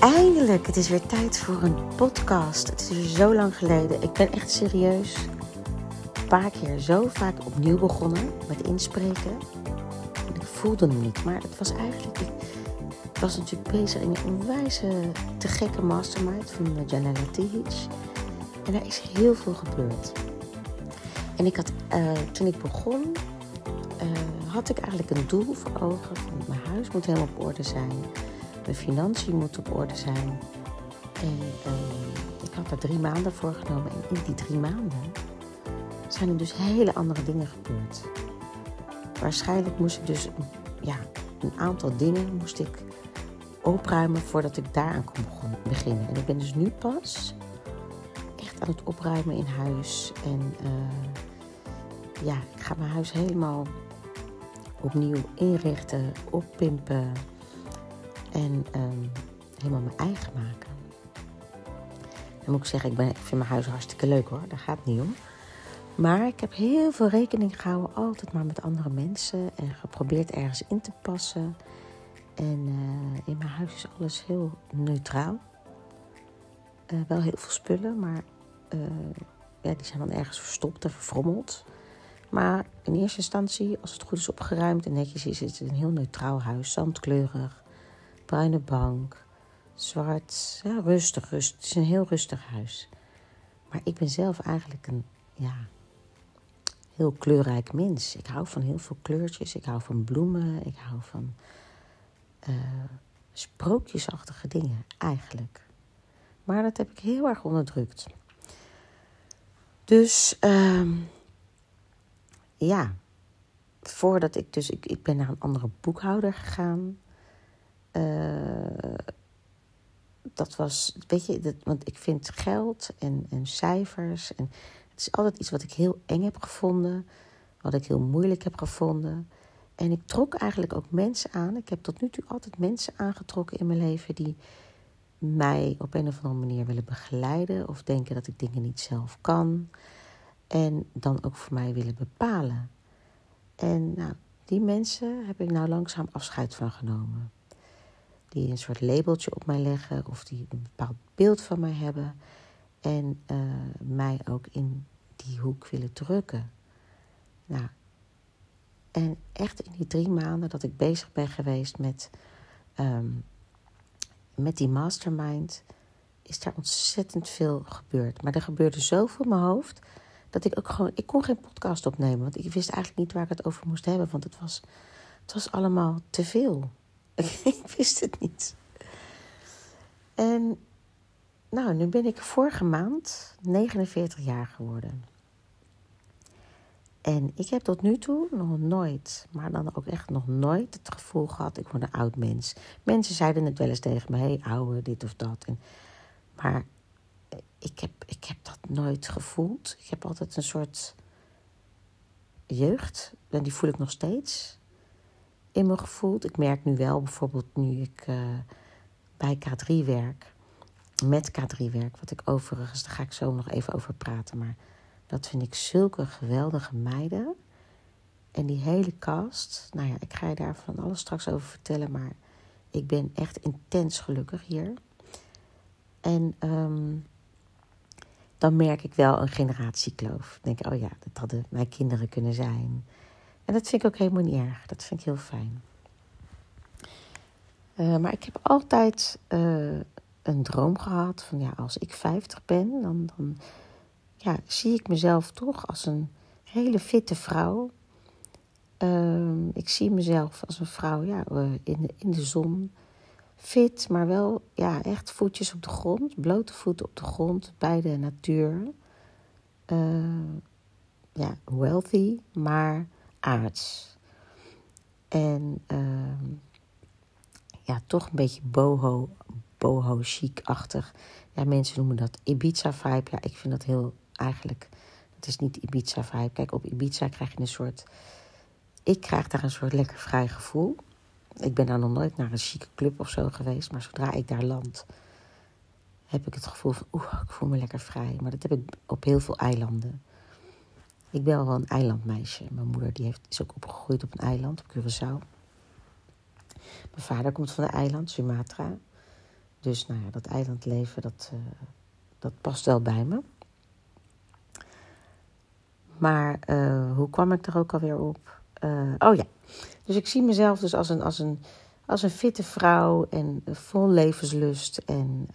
Eindelijk, het is weer tijd voor een podcast. Het is zo lang geleden. Ik ben echt serieus een paar keer zo vaak opnieuw begonnen met inspreken. En ik voelde hem niet, maar het was eigenlijk... Ik was natuurlijk bezig in een onwijze te gekke mastermind van Janella Tihic. En daar is heel veel gebeurd. En ik had, uh, toen ik begon, uh, had ik eigenlijk een doel voor ogen. Van mijn huis moet helemaal op orde zijn mijn financiën moeten op orde zijn. En uh, ik had daar drie maanden voor genomen. En in die drie maanden zijn er dus hele andere dingen gebeurd. Waarschijnlijk moest ik dus ja, een aantal dingen moest ik opruimen voordat ik daaraan kon beginnen. En ik ben dus nu pas echt aan het opruimen in huis. En uh, ja, ik ga mijn huis helemaal opnieuw inrichten, oppimpen. En um, helemaal mijn eigen maken. Dan moet ik zeggen, ik, ben, vind mijn huis hartstikke leuk hoor. Daar gaat het niet om. Maar ik heb heel veel rekening gehouden, altijd maar met andere mensen. En geprobeerd ergens in te passen. En uh, in mijn huis is alles heel neutraal. Uh, wel heel veel spullen, maar uh, ja, die zijn dan ergens verstopt en verfrommeld. Maar in eerste instantie, als het goed is opgeruimd en netjes is, is het een heel neutraal huis. Zandkleurig, bruine bank, zwart, ja, rustig, rustig. Het is een heel rustig huis. Maar ik ben zelf eigenlijk een, ja, heel kleurrijk mens. Ik hou van heel veel kleurtjes. Ik hou van bloemen. Ik hou van uh, sprookjesachtige dingen, eigenlijk. Maar dat heb ik heel erg onderdrukt. Dus, uh, ja, voordat ik dus, ik, ik ben naar een andere boekhouder gegaan. Uh, dat was, weet je, dat, want ik vind geld en, en cijfers. En het is altijd iets wat ik heel eng heb gevonden, wat ik heel moeilijk heb gevonden. En ik trok eigenlijk ook mensen aan. Ik heb tot nu toe altijd mensen aangetrokken in mijn leven die mij op een of andere manier willen begeleiden of denken dat ik dingen niet zelf kan. En dan ook voor mij willen bepalen. En nou, die mensen heb ik nou langzaam afscheid van genomen die een soort labeltje op mij leggen of die een bepaald beeld van mij hebben en uh, mij ook in die hoek willen drukken. Nou, en echt in die drie maanden dat ik bezig ben geweest met, um, met die mastermind, is daar ontzettend veel gebeurd. Maar er gebeurde zoveel in mijn hoofd dat ik ook gewoon, ik kon geen podcast opnemen, want ik wist eigenlijk niet waar ik het over moest hebben, want het was, het was allemaal te veel. ik wist het niet. En nou, nu ben ik vorige maand 49 jaar geworden. En ik heb tot nu toe nog nooit, maar dan ook echt nog nooit het gevoel gehad, ik word een oud mens. Mensen zeiden het wel eens tegen me, hé ouwe, dit of dat. En, maar ik heb, ik heb dat nooit gevoeld. Ik heb altijd een soort jeugd, en die voel ik nog steeds in me gevoeld. Ik merk nu wel, bijvoorbeeld nu ik uh, bij K3 werk, met K3 werk, wat ik overigens, daar ga ik zo nog even over praten, maar dat vind ik zulke geweldige meiden. En die hele cast, nou ja, ik ga je daar van alles straks over vertellen, maar ik ben echt intens gelukkig hier. En um, dan merk ik wel een generatiekloof. Dan denk ik, oh ja, dat hadden mijn kinderen kunnen zijn. En dat vind ik ook helemaal niet erg. Dat vind ik heel fijn. Uh, maar ik heb altijd uh, een droom gehad van ja, als ik 50 ben, dan, dan ja, zie ik mezelf toch als een hele fitte vrouw. Uh, ik zie mezelf als een vrouw ja, in, de, in de zon. Fit, maar wel ja, echt voetjes op de grond. Blote voeten op de grond bij de natuur. ja, wealthy, maar aards. En uh, ja, toch een beetje boho, boho chic-achtig. Ja, mensen noemen dat Ibiza-vibe. Ja, ik vind dat heel eigenlijk... Het is niet Ibiza-vibe. Kijk, op Ibiza krijg je een soort... Ik krijg daar een soort lekker vrij gevoel. Ik ben daar nog nooit naar een chique club of zo geweest. Maar zodra ik daar land, heb ik het gevoel van... Oeh, ik voel me lekker vrij. Maar dat heb ik op heel veel eilanden. Ik ben wel een eilandmeisje. Mijn moeder die heeft, is ook opgegroeid op een eiland, op Curaçao. Mijn vader komt van een eiland, Sumatra. Dus nou ja, dat eilandleven, dat, uh, dat past wel bij me. Maar uh, hoe kwam ik er ook alweer op? Uh, oh ja, dus ik zie mezelf dus als een, als een, als een fitte vrouw en vol levenslust. En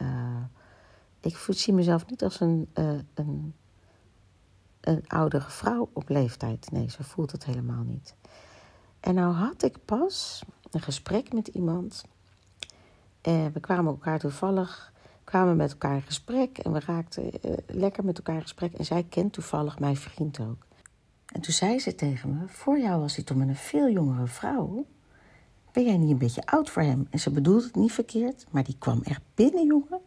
ik zie mezelf niet als een, een, een oudere vrouw op leeftijd. Nee, zo voelt het helemaal niet. En nou had ik pas een gesprek met iemand. En we kwamen elkaar toevallig, kwamen met elkaar in gesprek en we raakten uh, lekker met elkaar in gesprek. En zij kent toevallig mijn vriend ook. En toen zei ze tegen me: Voor jou was hij toch een veel jongere vrouw. Ben jij niet een beetje oud voor hem? En ze bedoelde het niet verkeerd, maar die kwam echt binnen, jongen.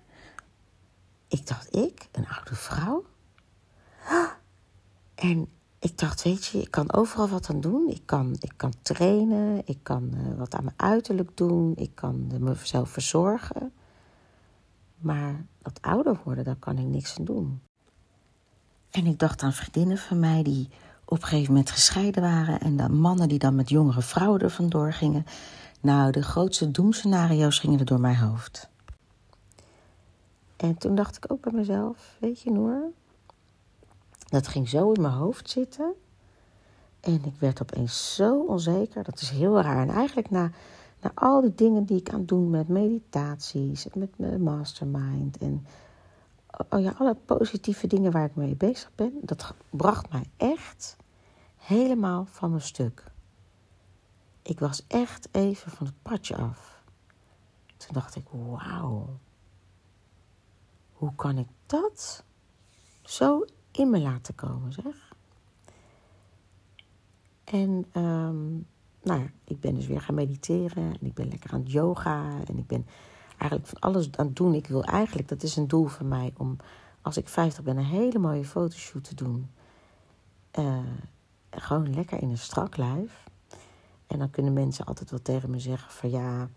Ik dacht, ik, een oude vrouw? En ik dacht, weet je, ik kan overal wat aan doen. Ik kan, ik kan trainen, ik kan uh, wat aan mijn uiterlijk doen, ik kan mezelf verzorgen. Maar dat ouder worden, daar kan ik niks aan doen. En ik dacht aan vriendinnen van mij die op een gegeven moment gescheiden waren. En dan mannen die dan met jongere vrouwen er vandoor gingen. Nou, de grootste doemscenario's gingen er door mijn hoofd. En toen dacht ik ook bij mezelf, weet je Noor, dat ging zo in mijn hoofd zitten. En ik werd opeens zo onzeker. Dat is heel raar. En eigenlijk na, na al die dingen die ik aan het doen met meditaties, met mijn mastermind en oh ja, alle positieve dingen waar ik mee bezig ben, dat bracht mij echt helemaal van mijn stuk. Ik was echt even van het padje af. Toen dacht ik, wauw, hoe kan ik dat zo in me laten komen, zeg. En um, nou ja, ik ben dus weer gaan mediteren en ik ben lekker aan het yoga en ik ben eigenlijk van alles aan het doen. Ik wil eigenlijk, dat is een doel van mij, om als ik 50 ben een hele mooie fotoshoot te doen. Uh, gewoon lekker in een strak lijf. En dan kunnen mensen altijd wel tegen me zeggen van ja,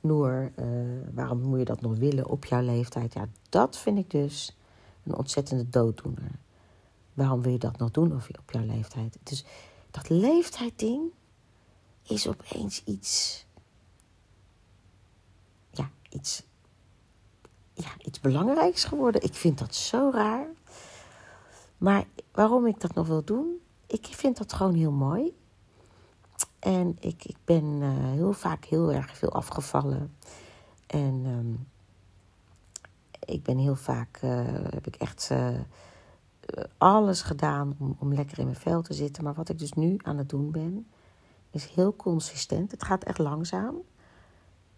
Noor, uh, waarom moet je dat nog willen op jouw leeftijd? Ja, dat vind ik dus een ontzettende dooddoener. Waarom wil je dat nog doen op jouw leeftijd? Dus dat leeftijdding is opeens iets. Ja, iets. Ja, iets belangrijks geworden. Ik vind dat zo raar. Maar waarom ik dat nog wil doen? Ik vind dat gewoon heel mooi. En ik, ik ben uh, heel vaak heel erg veel afgevallen. En um, ik ben heel vaak, uh, heb ik echt uh, alles gedaan om, om lekker in mijn vel te zitten. Maar wat ik dus nu aan het doen ben, is heel consistent. Het gaat echt langzaam.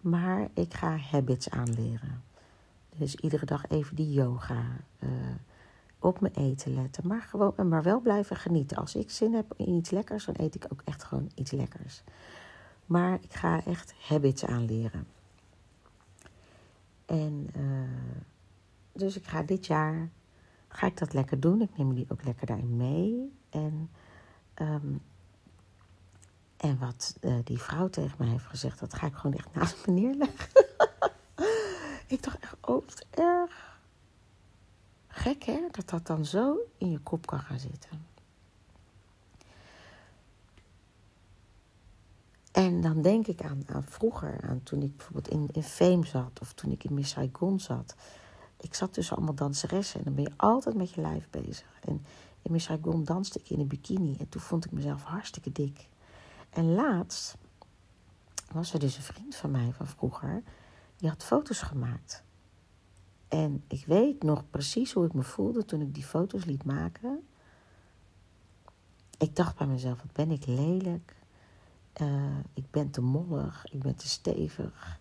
Maar ik ga habits aanleren. Dus iedere dag even die yoga. Uh, op mijn eten letten. Maar, gewoon, maar wel blijven genieten. Als ik zin heb in iets lekkers, dan eet ik ook echt gewoon iets lekkers. Maar ik ga echt habits aanleren. En dus ik ga dit jaar ga ik dat lekker doen. Ik neem jullie ook lekker daarin mee. En, um, en wat uh, die vrouw tegen mij heeft gezegd, dat ga ik gewoon echt naast me neerleggen. ik dacht echt, oh, wat erg. Gek hè, dat dat dan zo in je kop kan gaan zitten. En dan denk ik aan, aan vroeger, aan toen ik bijvoorbeeld in, in Fame zat of toen ik in Miss Saigon zat ik zat tussen allemaal danseressen en dan ben je altijd met je lijf bezig. En in Miss Saigon danste ik in een bikini en toen vond ik mezelf hartstikke dik. En laatst was er dus een vriend van mij van vroeger, die had foto's gemaakt. En ik weet nog precies hoe ik me voelde toen ik die foto's liet maken. Ik dacht bij mezelf, wat ben ik lelijk. Uh, ik ben te mollig, ik ben te stevig.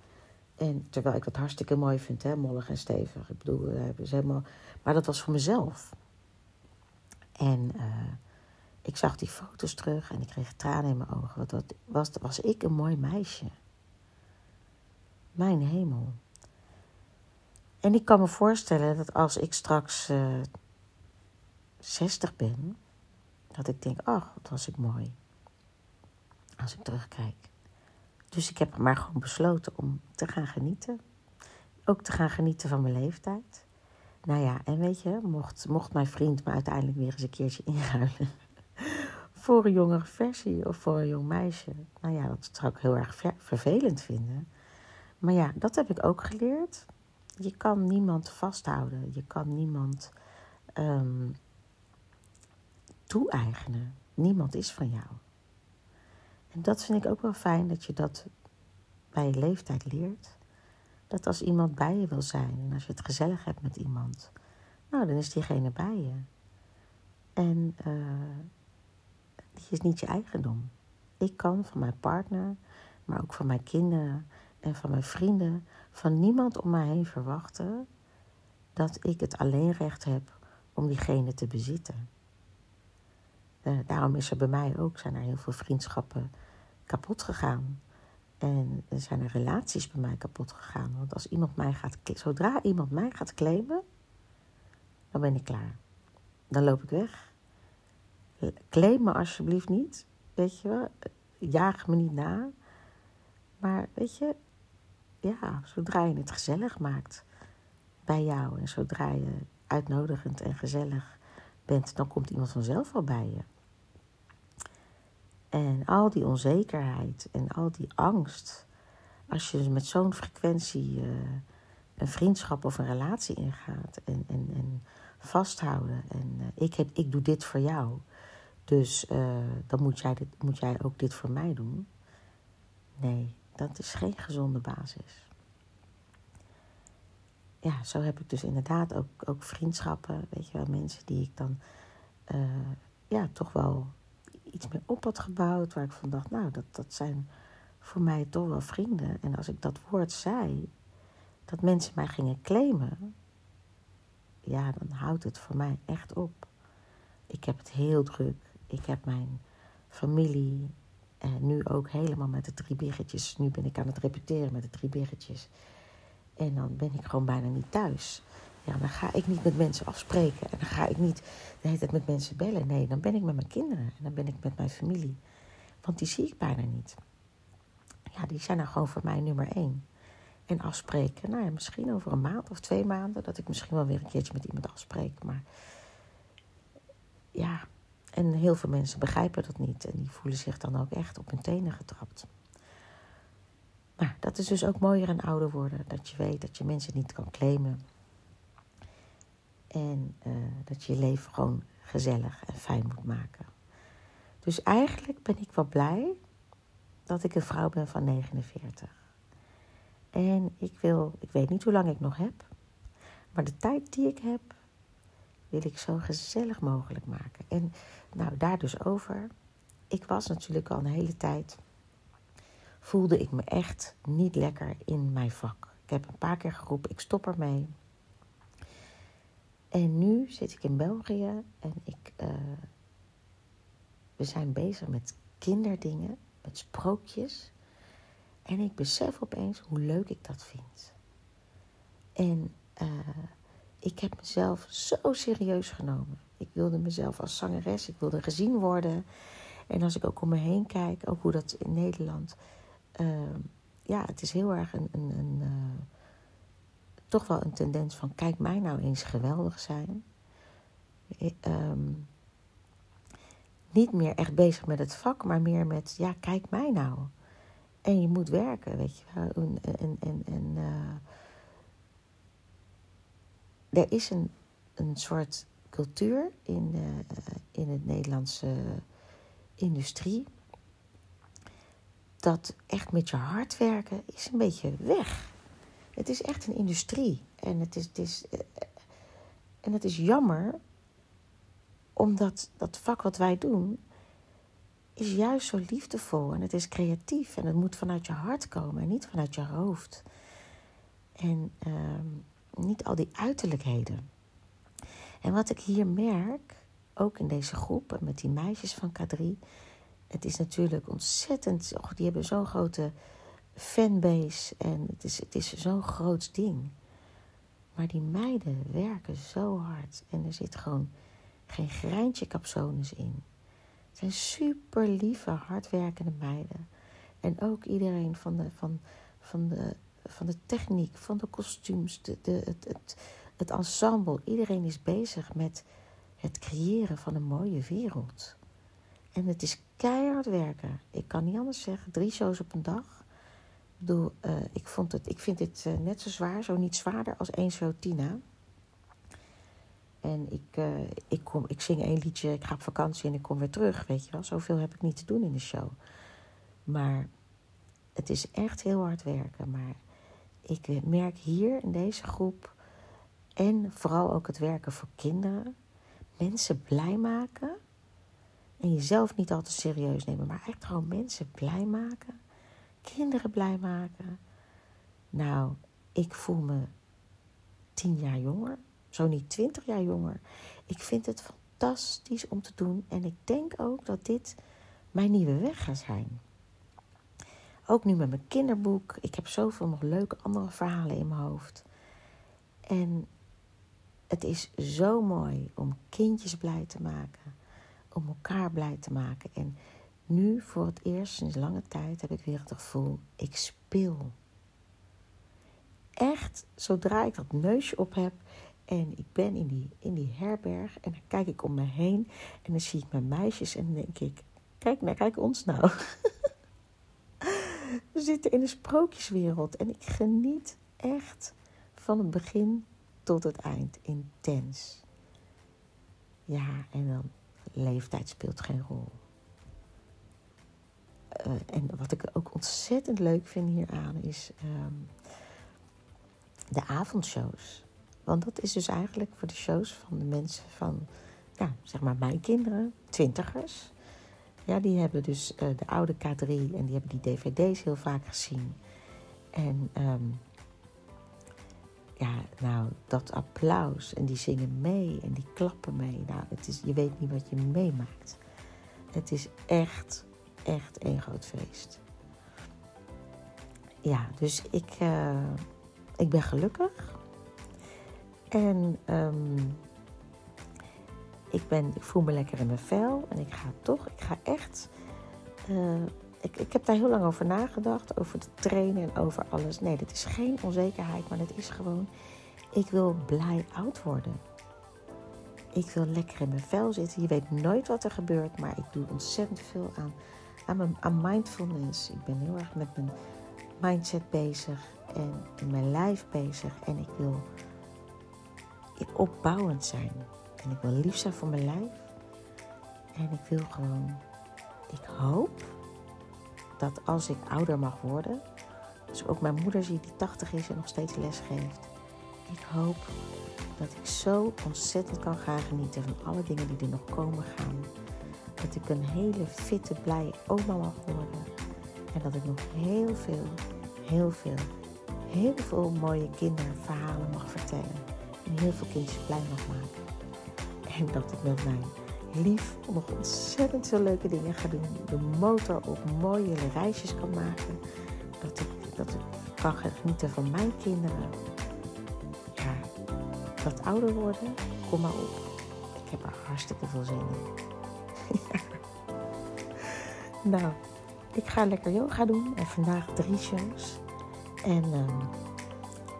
En terwijl ik dat hartstikke mooi vind, hè, mollig en stevig. Ik bedoel, ze helemaal. Maar dat was voor mezelf. En uh, ik zag die foto's terug en ik kreeg tranen in mijn ogen. Want dat was, was ik een mooi meisje. Mijn hemel. En ik kan me voorstellen dat als ik straks uh, eh, 60 ben, dat ik denk: ach, wat was ik mooi. Als ik terugkijk. Dus ik heb maar gewoon besloten om te gaan genieten. Ook te gaan genieten van mijn leeftijd. Nou ja, en weet je, mocht, mocht mijn vriend me uiteindelijk weer eens een keertje inruilen voor een jongere versie of voor een jong meisje. Nou ja, dat zou ik heel erg vervelend vinden. Maar ja, dat heb ik ook geleerd. Je kan niemand vasthouden. Je kan niemand um, toe-eigenen. Niemand is van jou. En dat vind ik ook wel fijn dat je dat bij je leeftijd leert. Dat als iemand bij je wil zijn en als je het gezellig hebt met iemand, nou dan is diegene bij je. En uh, die is niet je eigendom. Ik kan van mijn partner, maar ook van mijn kinderen en van mijn vrienden, van niemand om mij heen verwachten dat ik het alleen recht heb om diegene te bezitten. Uh, daarom is er bij mij ook, zijn er heel veel vriendschappen kapot gegaan. En er zijn er relaties bij mij kapot gegaan. Want als iemand mij gaat, zodra iemand mij gaat claimen, dan ben ik klaar. Dan loop ik weg. Claim me alsjeblieft niet. Weet je wel, jaag me niet na. Maar weet je, ja, zodra je het gezellig maakt bij jou en zodra je uitnodigend en gezellig bent, dan komt iemand vanzelf wel bij je. En al die onzekerheid en al die angst, als je met zo'n frequentie uh, een vriendschap of een relatie ingaat en, en, en vasthouden. En uh, ik, heb, ik doe dit voor jou, dus uh, dan moet jij, dit, moet jij ook dit voor mij doen. Nee, dat is geen gezonde basis. Ja, zo heb ik dus inderdaad ook, ook vriendschappen, weet je wel, mensen die ik dan ja, toch wel iets meer op had gebouwd. Waar ik van dacht, nou, dat, dat zijn voor mij toch wel vrienden. En als ik dat woord zei, dat mensen mij gingen claimen, ja, dan houdt het voor mij echt op. Ik heb het heel druk. Ik heb mijn familie en nu ook helemaal met de drie biggetjes. Nu ben ik aan het repeteren met de drie biggetjes. En dan ben ik gewoon bijna niet thuis. Ja, dan ga ik niet met mensen afspreken. En dan ga ik niet de hele tijd met mensen bellen. Nee, dan ben ik met mijn kinderen. En dan ben ik met mijn familie. Want die zie ik bijna niet. Ja, die zijn nou gewoon voor mij nummer één. En afspreken, nou ja, misschien over een maand of twee maanden. Dat ik misschien wel weer een keertje met iemand afspreek. Maar ja, en heel veel mensen begrijpen dat niet. En die voelen zich dan ook echt op hun tenen getrapt. Maar dat is dus ook mooier en ouder worden. Dat je weet dat je mensen niet kan claimen. En uh, dat je je leven gewoon gezellig en fijn moet maken. Dus eigenlijk ben ik wel blij dat ik een vrouw ben van 49. En ik wil, ik weet niet hoe lang ik nog heb, maar de tijd die ik heb, wil ik zo gezellig mogelijk maken. En nou, daar dus over. Ik was natuurlijk al een hele tijd, voelde ik me echt niet lekker in mijn vak. Ik heb een paar keer geroepen, ik stop ermee. En nu zit ik in België en ik, uh, we zijn bezig met kinderdingen, met sprookjes. En ik besef opeens hoe leuk ik dat vind. En uh, ik heb mezelf zo serieus genomen. Ik wilde mezelf als zangeres, ik wilde gezien worden. En als ik ook om me heen kijk, ook hoe dat in Nederland. Uh, ja, het is heel erg een, een, een toch wel een tendens van: kijk mij nou eens geweldig zijn. Um, niet meer echt bezig met het vak, maar meer met: ja, kijk mij nou. En je moet werken, weet je wel. En, en, en, en uh, er is een, een soort cultuur in, uh, in het Nederlandse industrie. Dat echt met je hard werken is een beetje weg. Het is echt een industrie. En het is, het is, eh, en het is jammer, omdat dat vak wat wij doen, is juist zo liefdevol en het is creatief en het moet vanuit je hart komen en niet vanuit je hoofd. En ehm, niet al die uiterlijkheden. En wat ik hier merk, ook in deze groep met die meisjes van K3, het is natuurlijk ontzettend, die hebben zo'n grote fanbase en het is, het is zo'n groot ding. Maar die meiden werken zo hard en er zit gewoon geen greintje capsones in. Het zijn super lieve, hardwerkende meiden. En ook iedereen van de, van, van de, van de techniek, van de kostuums, de, de, het, het, het ensemble. Iedereen is bezig met het creëren van een mooie wereld. En het is keihard werken. Ik kan niet anders zeggen. Drie shows op een dag uh, ik, vond het, ik vind dit uh, net zo zwaar, zo niet zwaarder als één Tina. En ik, uh, ik, kom, ik zing één liedje, ik ga op vakantie en ik kom weer terug, weet je wel. Zoveel heb ik niet te doen in de show. Maar het is echt heel hard werken. Maar ik merk hier in deze groep en vooral ook het werken voor kinderen, mensen blij maken. En jezelf niet altijd serieus nemen, maar echt gewoon mensen blij maken. Kinderen blij maken. Nou, ik voel me tien jaar jonger, zo niet twintig jaar jonger. Ik vind het fantastisch om te doen en ik denk ook dat dit mijn nieuwe weg gaat zijn. Ook nu met mijn kinderboek. Ik heb zoveel nog leuke andere verhalen in mijn hoofd. En het is zo mooi om kindjes blij te maken. Om elkaar blij te maken. En nu voor het eerst sinds lange tijd heb ik weer het gevoel, ik speel. Echt, zodra ik dat neusje op heb en ik ben in die, in die herberg en dan kijk ik om me heen en dan zie ik mijn meisjes en dan denk ik, kijk, nou, kijk ons nou. We zitten in een sprookjeswereld en ik geniet echt van het begin tot het eind intens. Ja, en dan leeftijd speelt geen rol. Uh, en wat ik ook ontzettend leuk vind hieraan is um, de avondshows. Want dat is dus eigenlijk voor de shows van de mensen van, ja, zeg maar mijn kinderen, twintigers. Ja, die hebben dus uh, de oude K3 en die hebben die dvd's heel vaak gezien. En um, ja, nou, dat applaus en die zingen mee en die klappen mee. Nou, het is, je weet niet wat je meemaakt. Het is echt, echt één groot feest. Ja, dus ik, uh, ik ben gelukkig. En um, ik, ben, ik voel me lekker in mijn vel. En ik ga toch, ik ga echt. Uh, ik, ik heb daar heel lang over nagedacht. Over het trainen en over alles. Nee, dat is geen onzekerheid, maar dat is gewoon. Ik wil blij oud worden. Ik wil lekker in mijn vel zitten. Je weet nooit wat er gebeurt, maar ik doe ontzettend veel aan, aan, mindfulness. Ik ben heel erg met mijn mindset bezig en in mijn lijf bezig. En ik wil opbouwend zijn. En ik wil lief zijn voor mijn lijf. En ik wil gewoon, ik hoop dat als ik ouder mag worden, dus ook mijn moeder zie die 80 is en nog steeds les geeft. Ik hoop dat ik zo ontzettend kan gaan genieten van alle dingen die er nog komen gaan. Dat ik een hele fitte, blije oma mag worden. En dat ik nog heel veel, heel veel, heel veel mooie kinderverhalen mag vertellen. En heel veel kindjes blij mag maken. En dat ik met mijn lief nog ontzettend veel leuke dingen ga doen. De motor op mooie reisjes kan maken. Dat ik, dat ik kan genieten van mijn kinderen. Ja, dat ouder worden, kom maar op. Ik heb er hartstikke veel zin in. Nou, ik ga lekker yoga doen. En vandaag drie shows. En um,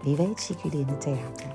wie weet zie ik jullie in het theater.